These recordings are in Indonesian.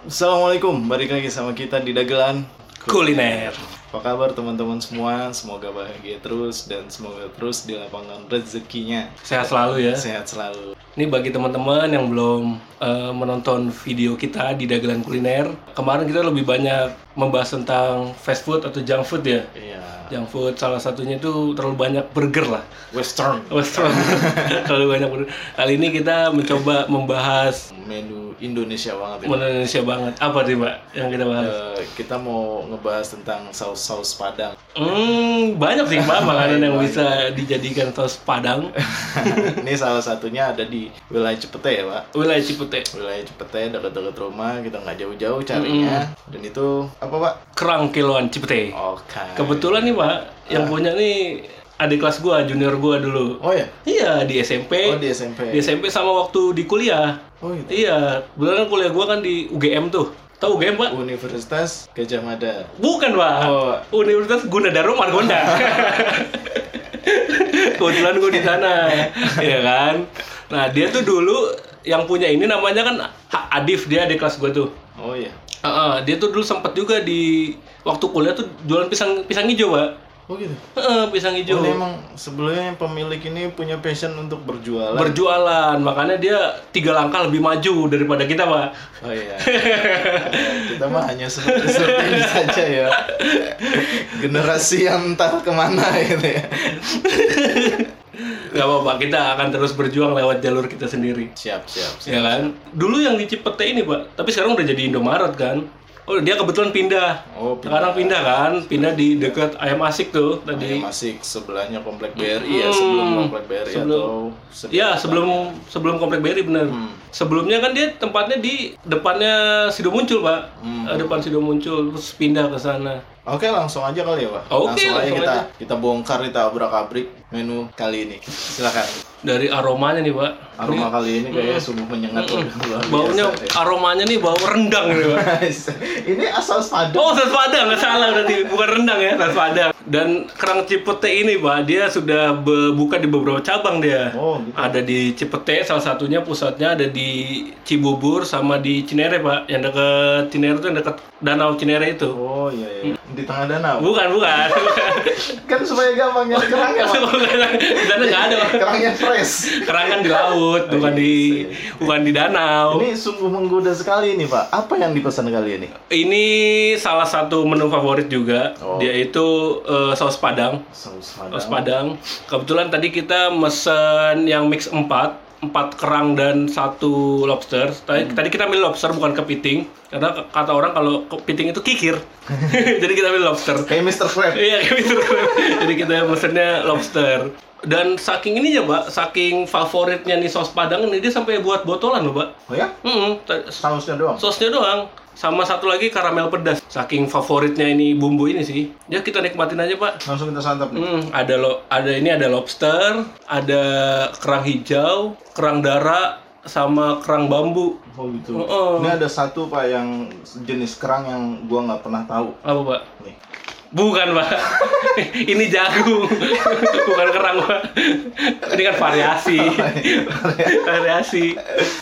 Assalamualaikum, balik lagi sama kita di Dagelan Kuliner. Apa kabar teman-teman semua? Semoga bahagia terus dan semoga terus di lapangan rezekinya Sehat selalu ya. Sehat selalu Ini bagi teman-teman yang belum eh, menonton video kita di Dagelan Kuliner. Kemarin kita lebih banyak membahas tentang fast food atau junk food ya. Iya, Junk food salah satunya itu terlalu banyak burger lah. western Western. terlalu banyak burger. Kali ini kita mencoba membahas Menu Indonesia banget ya Indonesia banget. Apa nih, Mbak, yang kita bahas? Eh, Kita mau ngebahas tentang saus-saus Padang Hmm, banyak sih, Mbak, makanan yang bisa dijadikan saus Padang. Ini salah satunya ada di wilayah Cepete ya Pak Wilayah Cipete. Wilayah Cepete dekat-dekat rumah, kita nggak jauh-jauh carinya Dan itu apa Pak? Kerang kiloan Cipete. Oke Kebetulan nih pak, yang punya nih adik kelas gua, junior gua dulu. Oh ya? Iya di SMP. Oh di SMP Di SMP sama waktu di kuliah. Oh gitu Iya, kebetulan kuliah gua kan di UGM tuh. Tahu UGM pak? Universitas Gajah Mada Bukan pak. Oh. Universitas Gunadarma Margonda. kebetulan gua di sana, ya kan. Nah dia tuh dulu yang punya ini namanya kan Adif dia adik kelas gua tuh. Oh iya Heeh, dia tuh dulu sempat juga di waktu kuliah tuh jualan pisang pisang hijau pak. Oh gitu Heeh, pisang hijau. Oh, emang sebelumnya pemilik ini punya passion untuk berjualan. berjualan makanya dia tiga langkah lebih maju daripada kita pak oh iya. Kita mah hanya seperti seperti ini saja ya. Generasi yang entah ke mana gitu ya. nggak apa-apa kita akan terus berjuang lewat jalur kita sendiri Siap, siap, siap. ya kan dulu yang di Cipete ini pak tapi sekarang udah jadi Indomaret kan oh dia kebetulan pindah Oh, pindah. sekarang pindah kan pindah di dekat ayam asik tuh tadi masih sebelahnya komplek BRI ya, sebelum komplek BRI Hmm. Sebelum- atau Ya sebelum sebelum komplek BRI bener. Hmm. Sebelumnya kan dia tempatnya di depannya Sido Muncul pak, Hmm. Eh, depan Sido Muncul terus pindah ke sana. Oke, langsung aja kali ya, Pak. Oke, langsung, aja langsung kita aja. kita bongkar kita obrak-abrik menu kali ini. Silakan. Dari aromanya nih pak, Aroma kali ini kayaknya sungguh menyengat luar biasa baunya deh. aromanya nih bau rendang nih pak. ini asal Padang. Oh, saus padang, nggak salah berarti bukan rendang ya, saus padang. Dan kerang Cipete ini, Pak, dia sudah buka di beberapa cabang dia. Oh, gitu. Ada di Cipete, salah satunya pusatnya ada di Cibubur sama di Cinere, Pak. Yang dekat Cinere itu yang dekat Danau Cinere itu. Oh iya iya. Di tengah danau. Bukan, bukan. Kan supaya gampang nyari kerangnya, Pak. di sana nggak ada, Pak. Kerangnya fresh. Kerang kan di laut, bukan di bukan di danau. Ini sungguh menggoda sekali ini, Pak. Apa yang dipesan kali ini? Ini salah satu menu favorit juga. Oh. Dia itu saus padang. Saus Saus Padang. Padang. Kebetulan tadi kita mesen yang mix 4, 4 kerang dan satu lobster. Tadi, tadi kita milih lobster bukan kepiting. Karena kata orang kalau kepiting itu kikir. Jadi kita milih lobster. Kayak Mr. Crab. Iya, kayak gitu. Jadi kita mesennya lobster. Dan saking ini ya, Pak, saking favoritnya nih saus Padang ini dia sampai buat botolan loh, Pak. Oh ya? Hmm, ta- Sausnya doang. Sosnya doang. Sama satu lagi karamel pedas. Saking favoritnya ini bumbu ini sih. Ya kita nikmatin aja, Pak. Langsung kita santap nih. Hmm, ada lo, ada ini ada lobster, ada kerang hijau, kerang darah, sama kerang bambu. Oh gitu. Oh, oh. Ini ada satu Pak yang jenis kerang yang gua nggak pernah tahu. Apa pak? Nih. Bukan pak, ini jagung, bukan kerang pak. Ini kan variasi, variasi.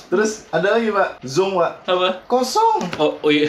Terus ada lagi Pak, zoom Pak. Apa? Kosong. Oh, oh iya.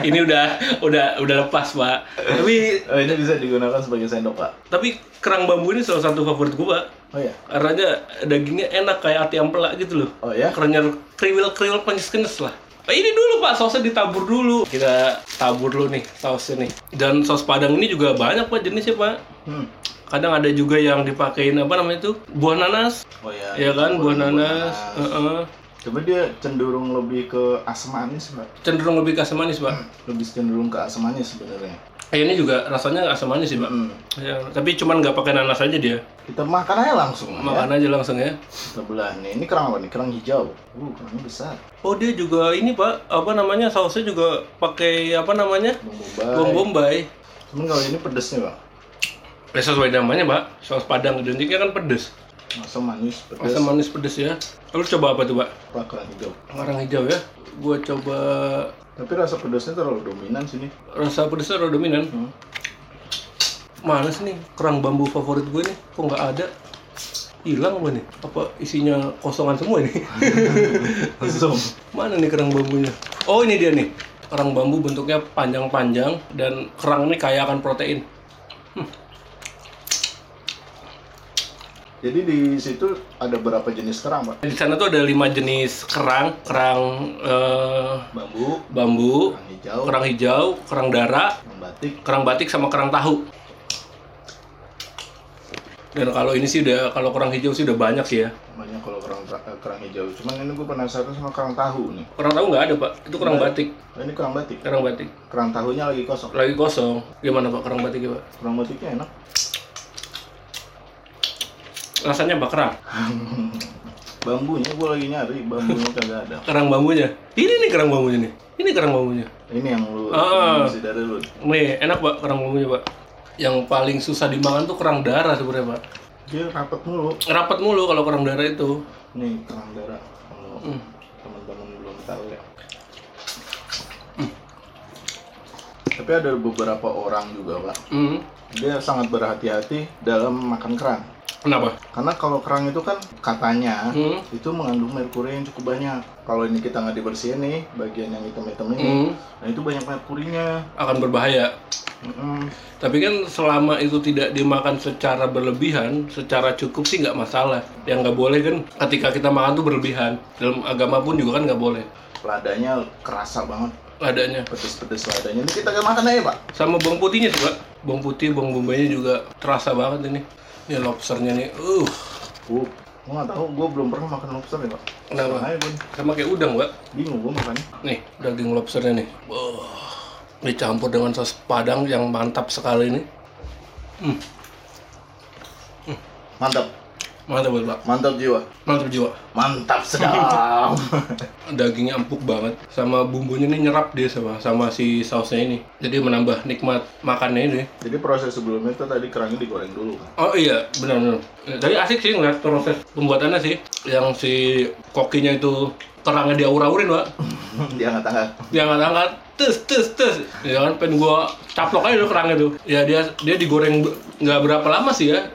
ini udah udah udah lepas pak. Tapi Oh, ini bisa digunakan sebagai sendok Pak. tapi kerang bambu ini salah satu favorit gua pak. Oh ya. Karena dagingnya enak kayak ati ampela gitu loh. Oh ya. Kerenyar kriwil-kriwil penyes-kenyes lah. Nah, ini dulu pak, sausnya ditabur dulu. Kita tabur dulu nih sausnya nih. Dan saus padang ini juga banyak pak jenisnya pak. Hmm. Kadang ada juga yang dipakein apa namanya itu buah nanas, Oh ya. ya kan buah nanas. nanas. Heeh. Coba dia cenderung lebih ke asam manis Pak. Cenderung lebih ke asam manis pak. Lebih cenderung ke asam manis sebenarnya. Eh, ini juga rasanya asam manis sih pak. Hmm. Ya, tapi cuman nggak pakai nanas aja dia. Kita makan aja langsung. ya. Makan aja langsung ya. Kita belah nih. Ini kerang apa nih? Kerang hijau. Uh, kerangnya besar. Oh dia juga ini pak, apa namanya sausnya juga pakai apa namanya? Bawang bombay. Cuman kalau ini pedesnya Pak. Ya sesuai namanya pak, saus padang identiknya kan pedes. Asam manis, pedes. Asam manis pedes ya. Lalu coba apa tuh pak? Kerang hijau. Kerang hijau ya. Gua coba Tapi rasa pedesnya terlalu dominan sini. rasa pedesnya rada dominan. Hmm. Mana sih nih kerang bambu favorit gue nih? Kok nggak ada? Hilang apa nih? Apa isinya kosongan semua ini? Zoom. Mana nih kerang bambunya? Oh ini dia nih. Kerang bambu bentuknya panjang-panjang dan kerang ini kaya akan protein. Jadi di situ ada berapa jenis kerang, Pak? Di sana tuh ada lima jenis kerang, kerang eh, Bambu, bambu, kerang hijau, kerang hijau, kerang darah, kerang batik. kerang batik sama kerang tahu. Dan kalau ini sih udah kalau kerang hijau sih udah banyak sih ya. Banyak kalau kerang eh, kerang hijau. Cuman ini gue penasaran sama kerang tahu nih. Kerang tahu nggak ada pak, itu kerang batik. Oh, ini kerang batik. Kerang batik. Kerang tahunya lagi kosong. Lagi kosong. Gimana pak kerang batiknya pak? Kerang batiknya enak. Rasanya apa kerang? Bambunya gue lagi nyari, bambunya kagak ada. Kerang bambunya. Ini nih kerang bambunya nih. Ini kerang bambunya. Ini yang lu Ah. masih dari lu. Nih enak pak kerang bambunya pak. Yang paling susah dimakan tuh kerang darah sebenarnya pak. Dia rapat mulu. Rapat mulu kalau kerang darah itu. Nih kerang darah. Kalau Hmm. teman-teman belum tahu ya. Tapi ada beberapa orang juga, Pak. Hmm. Dia sangat berhati-hati dalam makan kerang. Kenapa? Karena kalau kerang itu kan katanya Hmm. itu mengandung merkuri yang cukup banyak. Kalau ini kita nggak dibersihin nih, bagian yang hitam-hitam ini, Hmm. nah itu banyak merkurinya. Akan berbahaya. Mm-mm. Tapi kan selama itu tidak dimakan secara berlebihan, secara cukup sih nggak masalah. Yang nggak boleh kan ketika kita makan tuh berlebihan. Dalam agama pun juga kan nggak boleh. Ladanya kerasa banget, Adanya. pedes-pedes ladanya. Ini kita makan aja, Pak. Sama bawang putihnya sih, Pak. Bawang putih, bawang bombaynya juga terasa banget ini. Ini lobsternya nih. Uh, Uh, gua nggak tahu, gua belum pernah makan lobster ya, Pak. Kenapa? Gua sama kayak udang, Pak. bingung gua makannya. Nih, daging lobsternya nih. Wah. Dicampur dengan saus padang yang mantap sekali ini. Hmm, Mantap, mantap banget, Pak. mantap jiwa. Mantap jiwa. Mantap sedap. dagingnya empuk banget sama bumbunya nih nyerap dia sama sama si sausnya ini jadi menambah nikmat makannya ini Jadi proses sebelumnya itu tadi kerangnya digoreng dulu kan. oh iya benar benar tadi asik sih ngeliat proses pembuatannya sih yang si kokinya itu kerangnya diaur-aurin pak Dia angkat-angkat. dia nggak angkat tes tes tes ya kan pengen gua caplok aja tuh kerangnya tuh ya dia dia digoreng nggak berapa lama sih ya.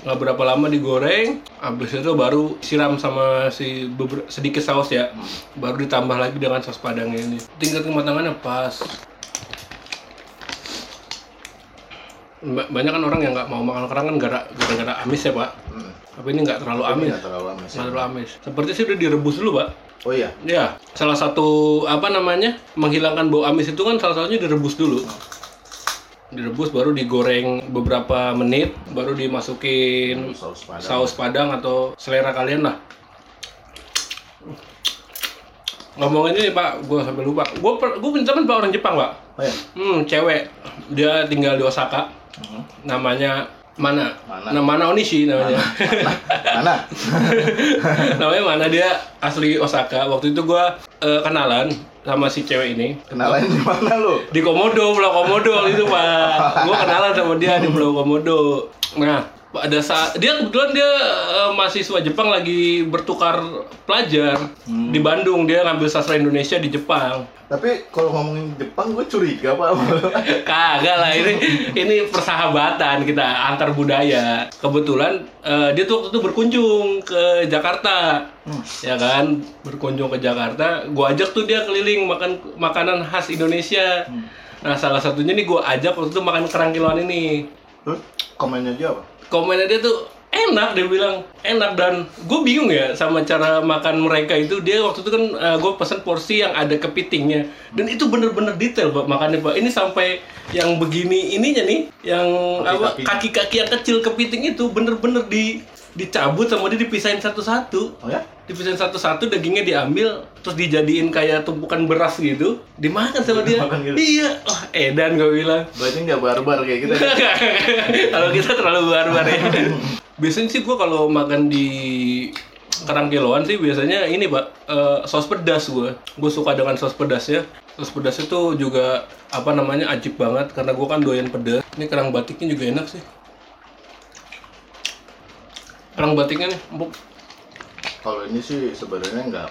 Nggak berapa lama digoreng habis itu baru siram sama si sedikit saus ya. Baru ditambah lagi dengan saus padangnya ini. Tingkat kematangannya pas. Ba- banyak kan orang yang nggak mau makan kerang kan gara- gara-gara amis ya pak. Hmm. tapi ini nggak terlalu amis. nggak terlalu amis. nggak terlalu amis. Seperti sih udah direbus dulu pak. Oh iya. ya salah satu apa namanya menghilangkan bau amis itu kan salah satunya direbus dulu direbus baru digoreng beberapa menit baru dimasukin Saus padang. saus padang atau selera kalian lah ngomongin ini pak gue sampai lupa gue gue punya teman pak orang Jepang pak Oh iya. hmm cewek dia tinggal di Osaka Hmm. namanya mana Mana. Nah, mana Onishi namanya Mana? namanya mana dia? Asli Osaka. Waktu itu gua eh, kenalan sama si cewek ini. Kenalan di mana lu? di Komodo Pulau Komodo itu pak. Gua kenalan sama dia di Pulau Komodo. Nah pada saat dia kebetulan dia eh, mahasiswa Jepang lagi bertukar pelajar di Bandung dia ngambil sastra Indonesia di Jepang Tapi kalau ngomongin Jepang gue curiga pak. Kagak lah ini ini persahabatan kita antar budaya. Kebetulan eh, dia tuh waktu itu berkunjung ke Jakarta. Ya kan, berkunjung ke Jakarta, gua ajak tuh dia keliling makan makanan khas Indonesia. Nah, salah satunya nih gua ajak waktu itu makan kerang kiloan ini. Terus komennya dia apa? Komennya dia tuh enak dia bilang enak dan gue bingung ya sama cara makan mereka itu. Dia waktu itu kan gue pesen porsi yang ada kepitingnya. Dan itu bener-bener detail pak makannya pak. Ini sampai yang begini ininya nih yang apa kaki-kaki yang kecil kepiting itu bener-bener di dicabut sama dia dipisahin satu-satu. Oh ya? Dipisahin satu-satu dagingnya diambil terus dijadiin kayak tumpukan beras gitu dimakan sama dia gitu? iya wah edan gue bilang Berarti nggak barbar kayak kita. kalau kita terlalu barbar ya. Biasanya sih gua kalau makan di kerang kiloan sih biasanya ini pak eh, saus pedas gua. Gue suka dengan saus pedasnya. Saus pedas itu juga apa namanya ajib banget karena gua kan doyan pedas. Ini kerang batiknya juga enak sih. Kerang batiknya nih empuk. Kalau ini sih sebenarnya nggak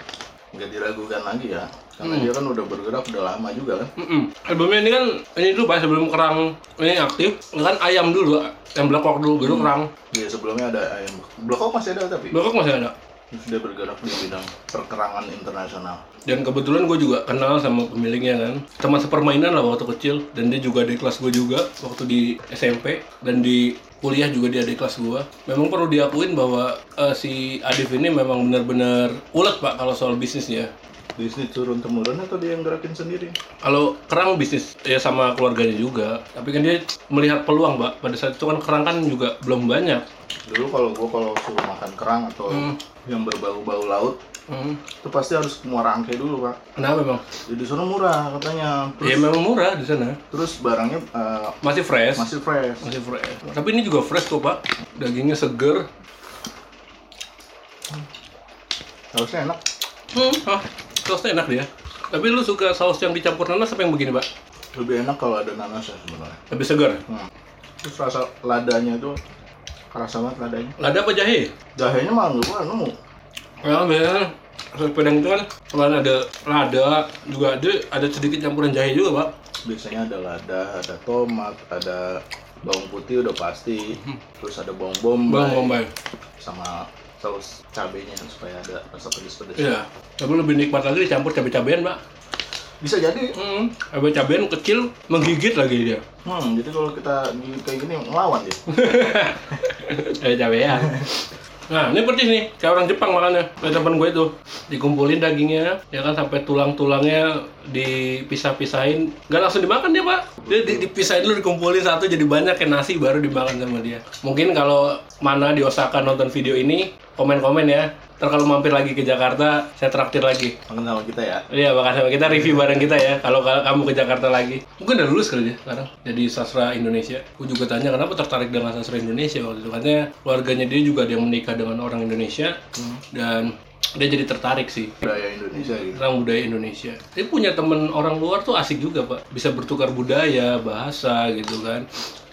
nggak diragukan lagi ya. Karena dia kan udah bergerak udah lama juga kan. Mm-mm. Sebelumnya ini kan ini dulu pak sebelum kerang ini aktif ini kan ayam dulu yang belakok dulu baru kerang. Dia sebelumnya ada ayam. Blokok masih ada tapi. Belakok masih ada. Dia bergerak di bidang perkerangan internasional. Dan kebetulan gue juga kenal sama pemiliknya kan. Teman sepermainan lah waktu kecil. Dan dia juga di kelas gue juga waktu di SMP. Dan di kuliah juga dia di kelas gue. Memang perlu diakuin bahwa eh, si Adif ini memang benar-benar ulet pak kalau soal bisnisnya. Bisnis turun temurun atau dia yang gerakin sendiri? Kalau kerang bisnis ya sama keluarganya juga. Tapi kan dia melihat peluang pak. Pada saat itu kan kerang kan juga belum banyak. Dulu kalau gua kalau suruh makan kerang atau Hmm. yang berbau-bau laut, Hmm. itu pasti harus ke Muarangke dulu pak. Kenapa bang? Jadi sana murah katanya. Ya Terus, memang murah di sana. terus barangnya eh, Masih fresh. masih fresh. Masih fresh. Tapi ini juga fresh kok pak. Dagingnya seger. Harusnya enak. Hmm, ah, sausnya enak dia. Tapi lu suka saus yang dicampur nanas apa yang begini, Pak? Lebih enak kalau ada nanasnya sebenarnya. Lebih segar. Hmm. Terus rasa ladanya tuh kerasa banget ladanya. Lada apa jahe? Jahenya malah nggak pernah nemu. Ya, biasanya saus padang itu kan selain ada lada, juga ada ada sedikit campuran jahe juga, Pak. Biasanya ada lada, ada tomat, ada bawang putih udah pasti. Terus ada bawang bombay, Bang Bombay. sama saus cabenya supaya ada rasa pedes-pedes. Iya. Tapi lebih nikmat lagi dicampur cabai-cabean, Pak. Bisa jadi. Hmm, cabai-cabean kecil menggigit lagi dia. Hmm, jadi kalau kita gigit kayak gini ngelawan dia. Cabai-cabean. Nah, ini percis nih, kayak orang Jepang makannya. Kayak temen gue itu. Dikumpulin dagingnya, ya kan sampai tulang-tulangnya dipisah-pisahin. Nggak langsung dimakan dia, Pak. Dia di- dipisahin dulu, dikumpulin satu jadi banyak kayak nasi baru dimakan sama dia. Mungkin kalau mana di Osaka nonton video ini, komen-komen ya. Ntar kalau mampir lagi ke Jakarta, saya traktir lagi. Makan sama kita ya. Iya, bakal sama kita review bareng kita ya. Kalau kalau kamu ke Jakarta lagi, mungkin udah lulus kali ya sekarang jadi sastra Indonesia. Aku juga tanya kenapa tertarik dengan sastra Indonesia waktu itu. Katanya keluarganya dia juga ada yang menikah dengan orang Indonesia dan dia jadi tertarik sih Budaya Indonesia gitu. tentang budaya Indonesia. Dia punya temen orang luar tuh asik juga pak, bisa bertukar budaya, bahasa gitu kan.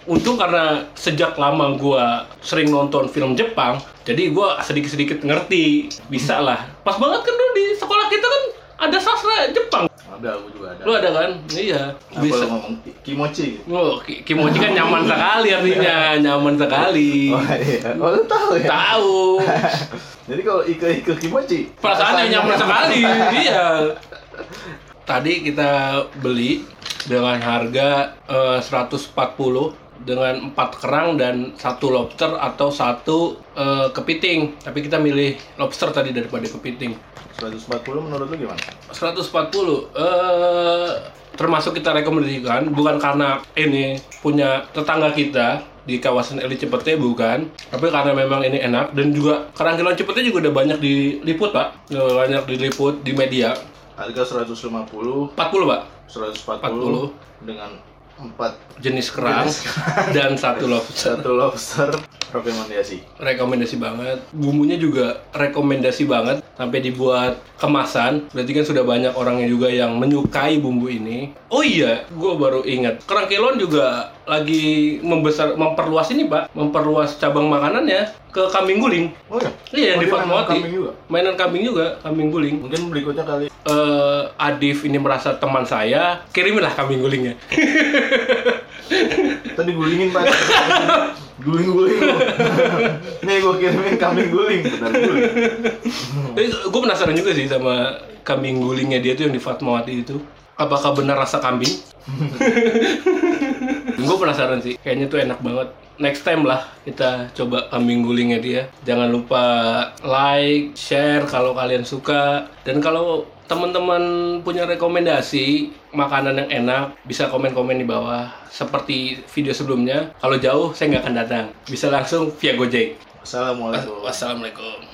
Untung karena sejak lama gua sering nonton film Jepang, jadi gua sedikit-sedikit ngerti, bisa lah. Pas banget kan dulu di sekolah kita kan ada sastra Jepang. Ada, aku juga ada. Lu ada kan? Iya. Apa Bisa. ngomong ki- kimochi? Oh, ki- kimochi kan nyaman sekali artinya, nyaman sekali. Oh iya. Oh lu tahu ya? Tahu. Jadi kalau ike ike kimochi Perasaannya nyaman sekali. Iya. Tadi kita beli dengan harga eh, 140 dengan empat kerang dan satu lobster atau satu eh, kepiting. Tapi kita milih lobster tadi daripada kepiting. 140 menurut lu gimana? 140 eh termasuk kita rekomendasikan bukan karena ini punya tetangga kita di kawasan Elit Cipete bukan tapi karena memang ini enak dan juga kerang kiloan Cipete juga udah banyak diliput pak Udah banyak diliput di media Harga 150, 40 pak 140 dengan 4 jenis kerang dan satu lobster. Satu lobster. Rekomendasi. rekomendasi banget. Bumbunya juga rekomendasi banget. Sampai dibuat kemasan. Berarti kan sudah banyak orangnya juga yang menyukai bumbu ini. Oh iya gue baru ingat. Kerang kelon juga lagi membesar memperluas ini pak. Memperluas cabang makanannya ke kambing guling Oh ya? iya yang Oh, di Fatmawati kambing juga? mainan kambing juga kambing guling Mungkin berikutnya kali eh Adif ini merasa teman saya kiriminlah kambing gulingnya tadi gulingin pak. Guling-guling. Nih gua kirimin kambing guling, benar guling. gue penasaran juga sih sama kambing gulingnya dia tuh yang di Fatmawati itu. Apakah benar rasa kambing? Gue penasaran sih. Kayaknya tuh enak banget. Next time lah kita coba kambing gulingnya dia. Jangan lupa like, share kalau kalian suka. Dan kalau teman-teman punya rekomendasi makanan yang enak, bisa komen-komen di bawah. Seperti video sebelumnya. Kalau jauh, saya nggak akan datang. Bisa langsung via Gojek. Assalamualaikum. Wassalamualaikum.